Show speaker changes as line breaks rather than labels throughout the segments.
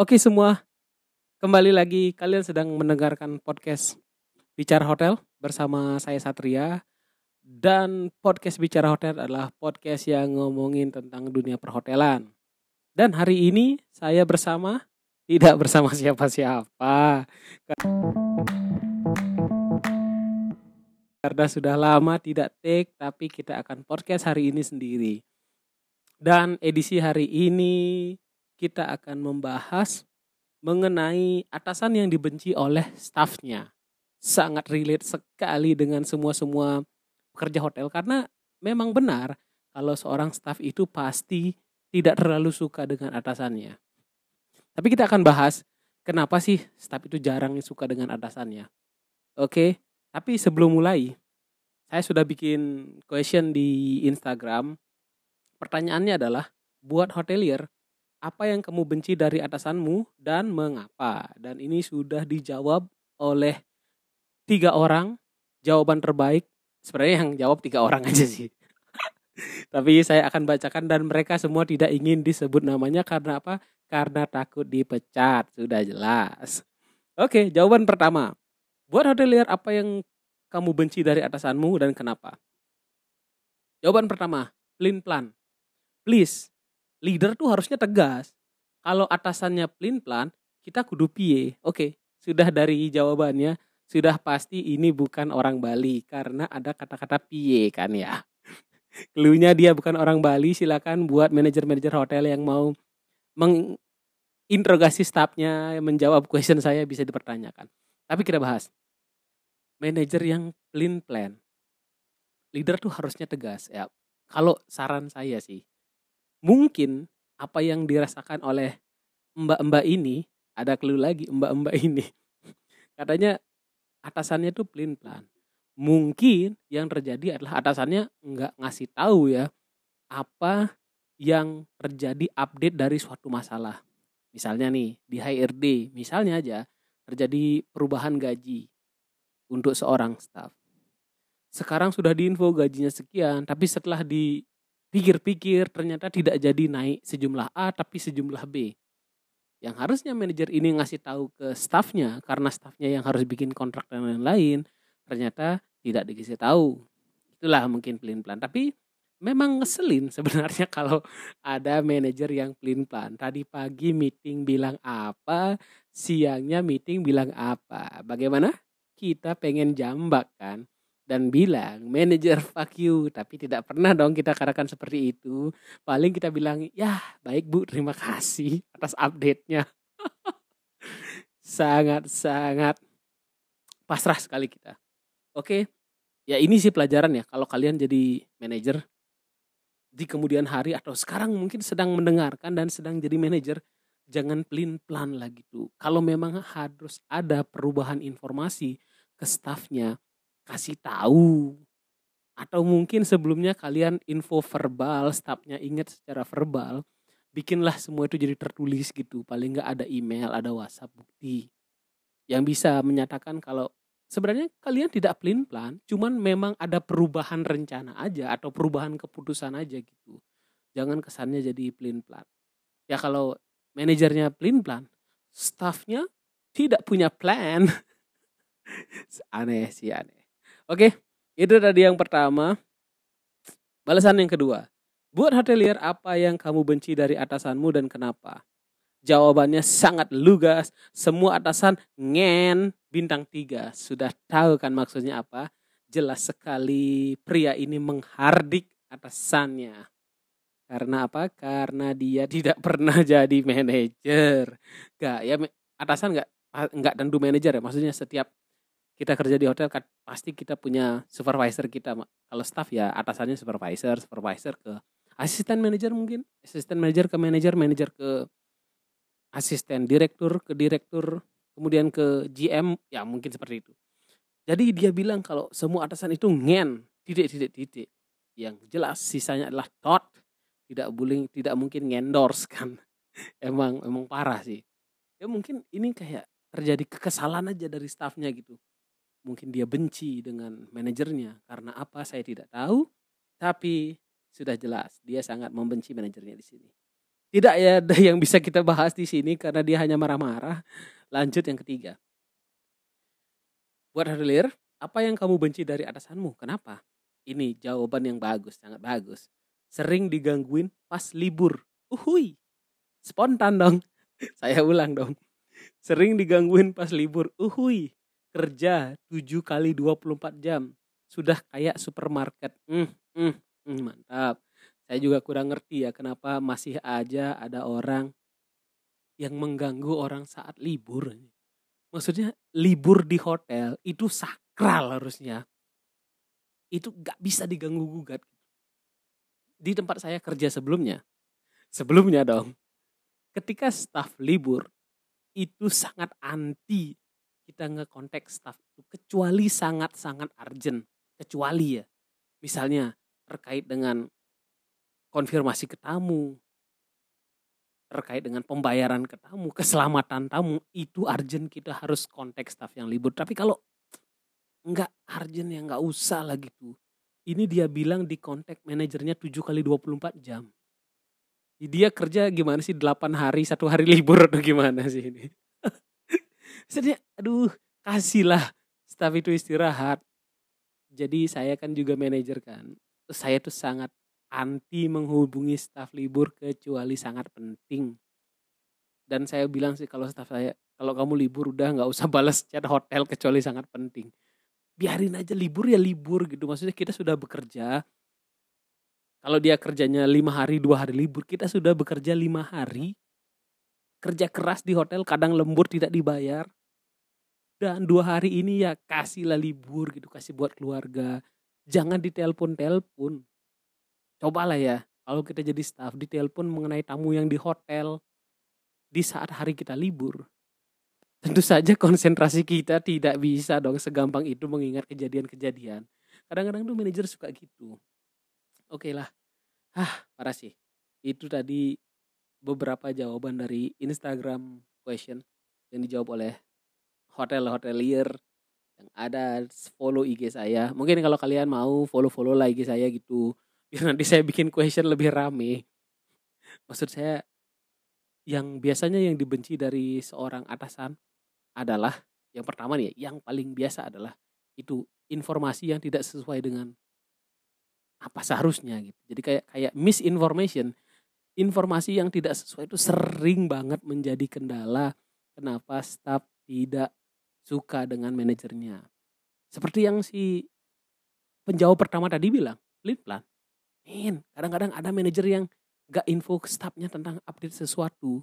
Oke semua, kembali lagi kalian sedang mendengarkan podcast Bicara Hotel bersama saya Satria dan podcast Bicara Hotel adalah podcast yang ngomongin tentang dunia perhotelan. Dan hari ini saya bersama tidak bersama siapa-siapa. Karena sudah lama tidak take tapi kita akan podcast hari ini sendiri. Dan edisi hari ini kita akan membahas mengenai atasan yang dibenci oleh stafnya. Sangat relate sekali dengan semua-semua pekerja hotel karena memang benar kalau seorang staf itu pasti tidak terlalu suka dengan atasannya. Tapi kita akan bahas kenapa sih staf itu jarang suka dengan atasannya. Oke, tapi sebelum mulai, saya sudah bikin question di Instagram. Pertanyaannya adalah, buat hotelier, apa yang kamu benci dari atasanmu dan mengapa? Dan ini sudah dijawab oleh tiga orang. Jawaban terbaik sebenarnya yang jawab tiga orang aja sih. Tapi saya akan bacakan dan mereka semua tidak ingin disebut namanya karena apa? Karena takut dipecat. Sudah jelas. Oke, jawaban pertama. Buat hotelier apa yang kamu benci dari atasanmu dan kenapa? Jawaban pertama, plain plan. Please, leader tuh harusnya tegas. Kalau atasannya plain plan, kita kudu piye. Oke, sudah dari jawabannya sudah pasti ini bukan orang Bali karena ada kata-kata piye kan ya. Cluenya dia bukan orang Bali, silakan buat manajer-manajer hotel yang mau menginterogasi staffnya, menjawab question saya bisa dipertanyakan. Tapi kita bahas. Manajer yang plain plan. Leader tuh harusnya tegas ya. Kalau saran saya sih, mungkin apa yang dirasakan oleh mbak-mbak ini ada clue lagi mbak-mbak ini. Katanya atasannya tuh plain plan mungkin yang terjadi adalah atasannya nggak ngasih tahu ya apa yang terjadi update dari suatu masalah. Misalnya nih di HRD misalnya aja terjadi perubahan gaji untuk seorang staff. Sekarang sudah diinfo gajinya sekian tapi setelah di pikir-pikir ternyata tidak jadi naik sejumlah A tapi sejumlah B. Yang harusnya manajer ini ngasih tahu ke staffnya karena staffnya yang harus bikin kontrak dan lain-lain ternyata tidak dikasih tahu. Itulah mungkin pelin plan. Tapi memang ngeselin sebenarnya kalau ada manajer yang pelin plan. Tadi pagi meeting bilang apa, siangnya meeting bilang apa. Bagaimana? Kita pengen jambak kan dan bilang manajer fuck you. Tapi tidak pernah dong kita katakan seperti itu. Paling kita bilang ya baik bu terima kasih atas update-nya. Sangat sangat pasrah sekali kita. Oke ya ini sih pelajaran ya kalau kalian jadi manajer di kemudian hari atau sekarang mungkin sedang mendengarkan dan sedang jadi manajer jangan pelin plan lagi tuh kalau memang harus ada perubahan informasi ke staffnya kasih tahu. Atau mungkin sebelumnya kalian info verbal stafnya ingat secara verbal bikinlah semua itu jadi tertulis gitu. Paling nggak ada email ada WhatsApp bukti. Yang bisa menyatakan kalau sebenarnya kalian tidak plan plan cuman memang ada perubahan rencana aja atau perubahan keputusan aja gitu. Jangan kesannya jadi plan plan ya kalau manajernya plan plan staffnya tidak punya plan. Aneh sih aneh Oke, itu tadi yang pertama. Balasan yang kedua. Buat hotelier apa yang kamu benci dari atasanmu dan kenapa? Jawabannya sangat lugas. Semua atasan ngen bintang tiga. Sudah tahu kan maksudnya apa? Jelas sekali pria ini menghardik atasannya. Karena apa? Karena dia tidak pernah jadi manajer. Gak ya atasan nggak nggak tentu manajer ya. Maksudnya setiap kita kerja di hotel kan pasti kita punya supervisor kita kalau staff ya atasannya supervisor supervisor ke asisten manajer mungkin. Asisten manajer ke manajer manajer ke asisten direktur ke direktur kemudian ke GM ya mungkin seperti itu. Jadi dia bilang kalau semua atasan itu ngen titik titik titik yang jelas sisanya adalah tot. Tidak bullying tidak mungkin ngendorse kan. Emang emang parah sih. Ya mungkin ini kayak terjadi kekesalan aja dari staffnya gitu mungkin dia benci dengan manajernya karena apa saya tidak tahu tapi sudah jelas dia sangat membenci manajernya di sini Tidak ya ada yang bisa kita bahas di sini karena dia hanya marah-marah. Lanjut yang ketiga. Buat Hadilir, apa yang kamu benci dari atasanmu? Kenapa? Ini jawaban yang bagus, sangat bagus. Sering digangguin pas libur. Uhui. Spontan dong. Saya ulang dong. Sering digangguin pas libur. Uhui. Kerja 7 kali 24 jam. Sudah kayak supermarket. Hmm, hmm, hmm, mantap saya juga kurang ngerti ya kenapa masih aja ada orang yang mengganggu orang saat libur. Maksudnya libur di hotel itu sakral harusnya. Itu gak bisa diganggu gugat. Di tempat saya kerja sebelumnya. Sebelumnya dong. Ketika staff libur itu sangat anti kita ngekontak staff itu kecuali sangat-sangat urgent. Kecuali ya. Misalnya terkait dengan konfirmasi ke tamu terkait dengan pembayaran ke tamu, keselamatan tamu itu urgent kita harus kontak staff yang libur. Tapi kalau nggak urgent ya nggak usah lah gitu. Ini dia bilang di kontak manajernya 7 kali 24 jam. Dia kerja gimana sih 8 hari, satu hari libur atau gimana sih ini? Jadi aduh kasihlah staff itu istirahat. Jadi saya kan juga manajer kan. Saya tuh sangat anti menghubungi staf libur kecuali sangat penting. Dan saya bilang sih kalau staf saya, kalau kamu libur udah nggak usah balas chat hotel kecuali sangat penting. Biarin aja libur ya libur gitu. Maksudnya kita sudah bekerja. Kalau dia kerjanya lima hari, dua hari libur, kita sudah bekerja lima hari. Kerja keras di hotel, kadang lembur tidak dibayar. Dan dua hari ini ya kasihlah libur gitu, kasih buat keluarga. Jangan ditelepon-telepon. Cobalah ya kalau kita jadi staff ditelepon mengenai tamu yang di hotel di saat hari kita libur. Tentu saja konsentrasi kita tidak bisa dong segampang itu mengingat kejadian-kejadian. Kadang-kadang tuh manajer suka gitu. Oke okay lah. Ah parah sih. Itu tadi beberapa jawaban dari Instagram question yang dijawab oleh hotel hotelier yang ada follow IG saya. Mungkin kalau kalian mau follow follow lah IG saya gitu biar nanti saya bikin question lebih rame. Maksud saya yang biasanya yang dibenci dari seorang atasan adalah yang pertama nih yang paling biasa adalah itu informasi yang tidak sesuai dengan apa seharusnya gitu. Jadi kayak kayak misinformation. Informasi yang tidak sesuai itu sering banget menjadi kendala kenapa staff tidak suka dengan manajernya seperti yang si penjawab pertama tadi bilang lead plan Men, kadang-kadang ada manajer yang gak info ke staffnya tentang update sesuatu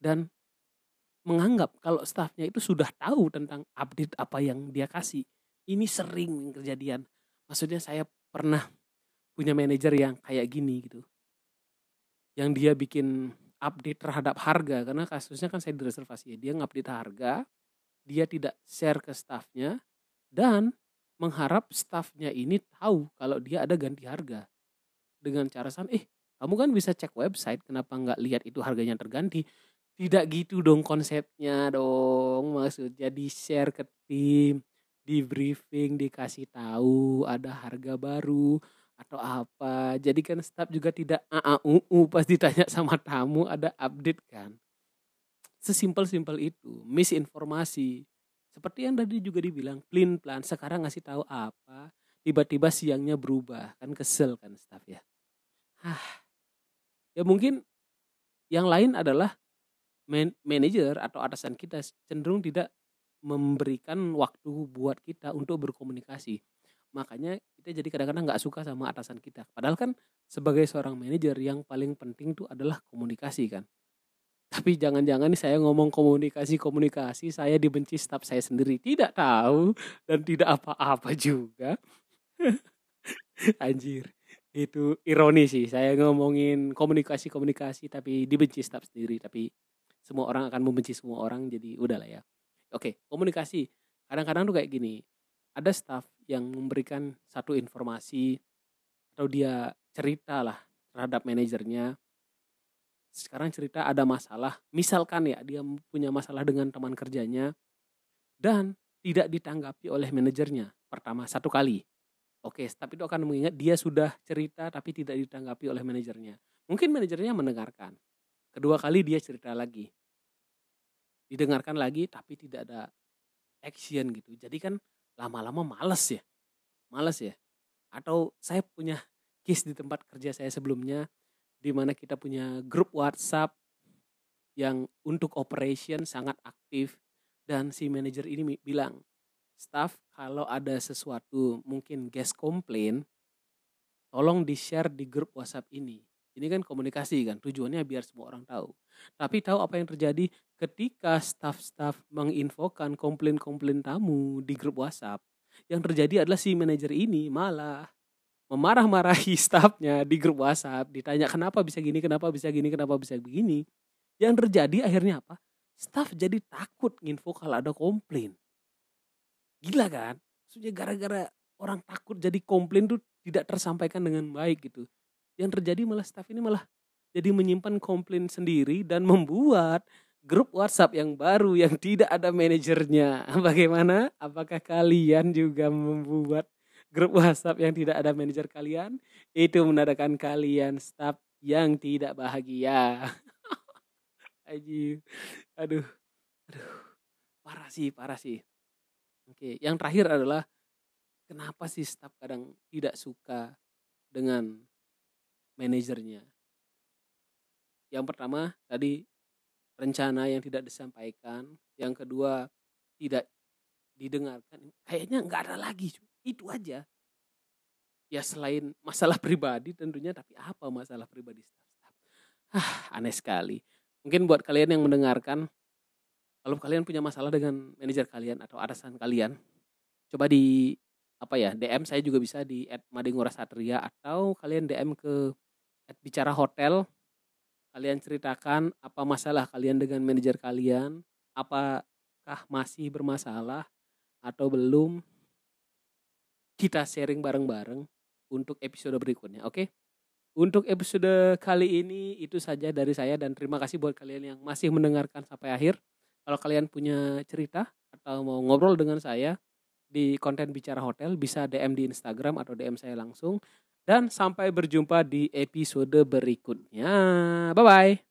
dan menganggap kalau staffnya itu sudah tahu tentang update apa yang dia kasih. Ini sering kejadian. Maksudnya saya pernah punya manajer yang kayak gini gitu. Yang dia bikin update terhadap harga karena kasusnya kan saya direservasi ya. Dia ngupdate harga, dia tidak share ke staffnya dan mengharap staffnya ini tahu kalau dia ada ganti harga. Dengan cara san eh kamu kan bisa cek website kenapa nggak lihat itu harganya terganti? Tidak gitu dong konsepnya dong maksudnya di share ke tim di briefing dikasih tahu ada harga baru atau apa. Jadi kan staff juga tidak aau pas ditanya sama tamu ada update kan sesimpel simpel itu misinformasi. Seperti yang tadi juga dibilang plan plan sekarang ngasih tahu apa tiba-tiba siangnya berubah. Kan kesel kan staff ya. Ah ya mungkin yang lain adalah man manajer atau atasan kita cenderung tidak memberikan waktu buat kita untuk berkomunikasi. Makanya kita jadi kadang-kadang nggak suka sama atasan kita. Padahal kan sebagai seorang manajer yang paling penting itu adalah komunikasi kan tapi jangan-jangan nih saya ngomong komunikasi komunikasi saya dibenci staf saya sendiri. Tidak tahu dan tidak apa-apa juga. Anjir itu ironi sih. Saya ngomongin komunikasi komunikasi tapi dibenci staf sendiri. Tapi semua orang akan membenci semua orang jadi udahlah ya. Oke komunikasi. Kadang-kadang tuh kayak gini ada staf yang memberikan satu informasi atau dia cerita lah terhadap manajernya sekarang cerita ada masalah. Misalkan ya dia punya masalah dengan teman kerjanya dan tidak ditanggapi oleh manajernya pertama satu kali. Oke, tapi itu akan mengingat dia sudah cerita tapi tidak ditanggapi oleh manajernya. Mungkin manajernya mendengarkan. kedua kali dia cerita lagi. Didengarkan lagi tapi tidak ada action gitu. Jadi kan lama-lama males ya. Males ya. Atau saya punya case di tempat kerja saya sebelumnya di mana kita punya grup WhatsApp yang untuk operation sangat aktif dan si manajer ini bilang staff kalau ada sesuatu mungkin guest komplain tolong di share di grup WhatsApp ini ini kan komunikasi kan, tujuannya biar semua orang tahu. Tapi tahu apa yang terjadi ketika staff-staff menginfokan komplain-komplain tamu di grup WhatsApp. Yang terjadi adalah si manajer ini malah memarah-marahi staffnya di grup WhatsApp. Ditanya kenapa bisa gini, kenapa bisa gini, kenapa bisa begini. Yang terjadi akhirnya apa? Staff jadi takut nginfo kalau ada komplain. Gila kan? Maksudnya gara-gara orang takut jadi komplain tuh tidak tersampaikan dengan baik gitu yang terjadi malah staff ini malah jadi menyimpan komplain sendiri dan membuat grup WhatsApp yang baru yang tidak ada manajernya. Bagaimana? Apakah kalian juga membuat grup WhatsApp yang tidak ada manajer kalian? Itu menandakan kalian staff yang tidak bahagia. Aji. Aduh. Aduh. Parah sih, parah sih. Oke, yang terakhir adalah kenapa sih staff kadang tidak suka dengan manajernya. Yang pertama tadi rencana yang tidak disampaikan, yang kedua tidak didengarkan. Kayaknya nggak ada lagi, itu aja. Ya selain masalah pribadi tentunya, tapi apa masalah pribadi staff-staff? Ah, aneh sekali. Mungkin buat kalian yang mendengarkan, kalau kalian punya masalah dengan manajer kalian atau atasan kalian, coba di apa ya DM saya juga bisa di @madingurasatria atau kalian DM ke bicara hotel kalian ceritakan apa masalah kalian dengan manajer kalian apakah masih bermasalah atau belum kita sharing bareng-bareng untuk episode berikutnya oke okay? untuk episode kali ini itu saja dari saya dan terima kasih buat kalian yang masih mendengarkan sampai akhir kalau kalian punya cerita atau mau ngobrol dengan saya di konten bicara hotel bisa DM di Instagram atau DM saya langsung dan sampai berjumpa di episode berikutnya. Bye bye.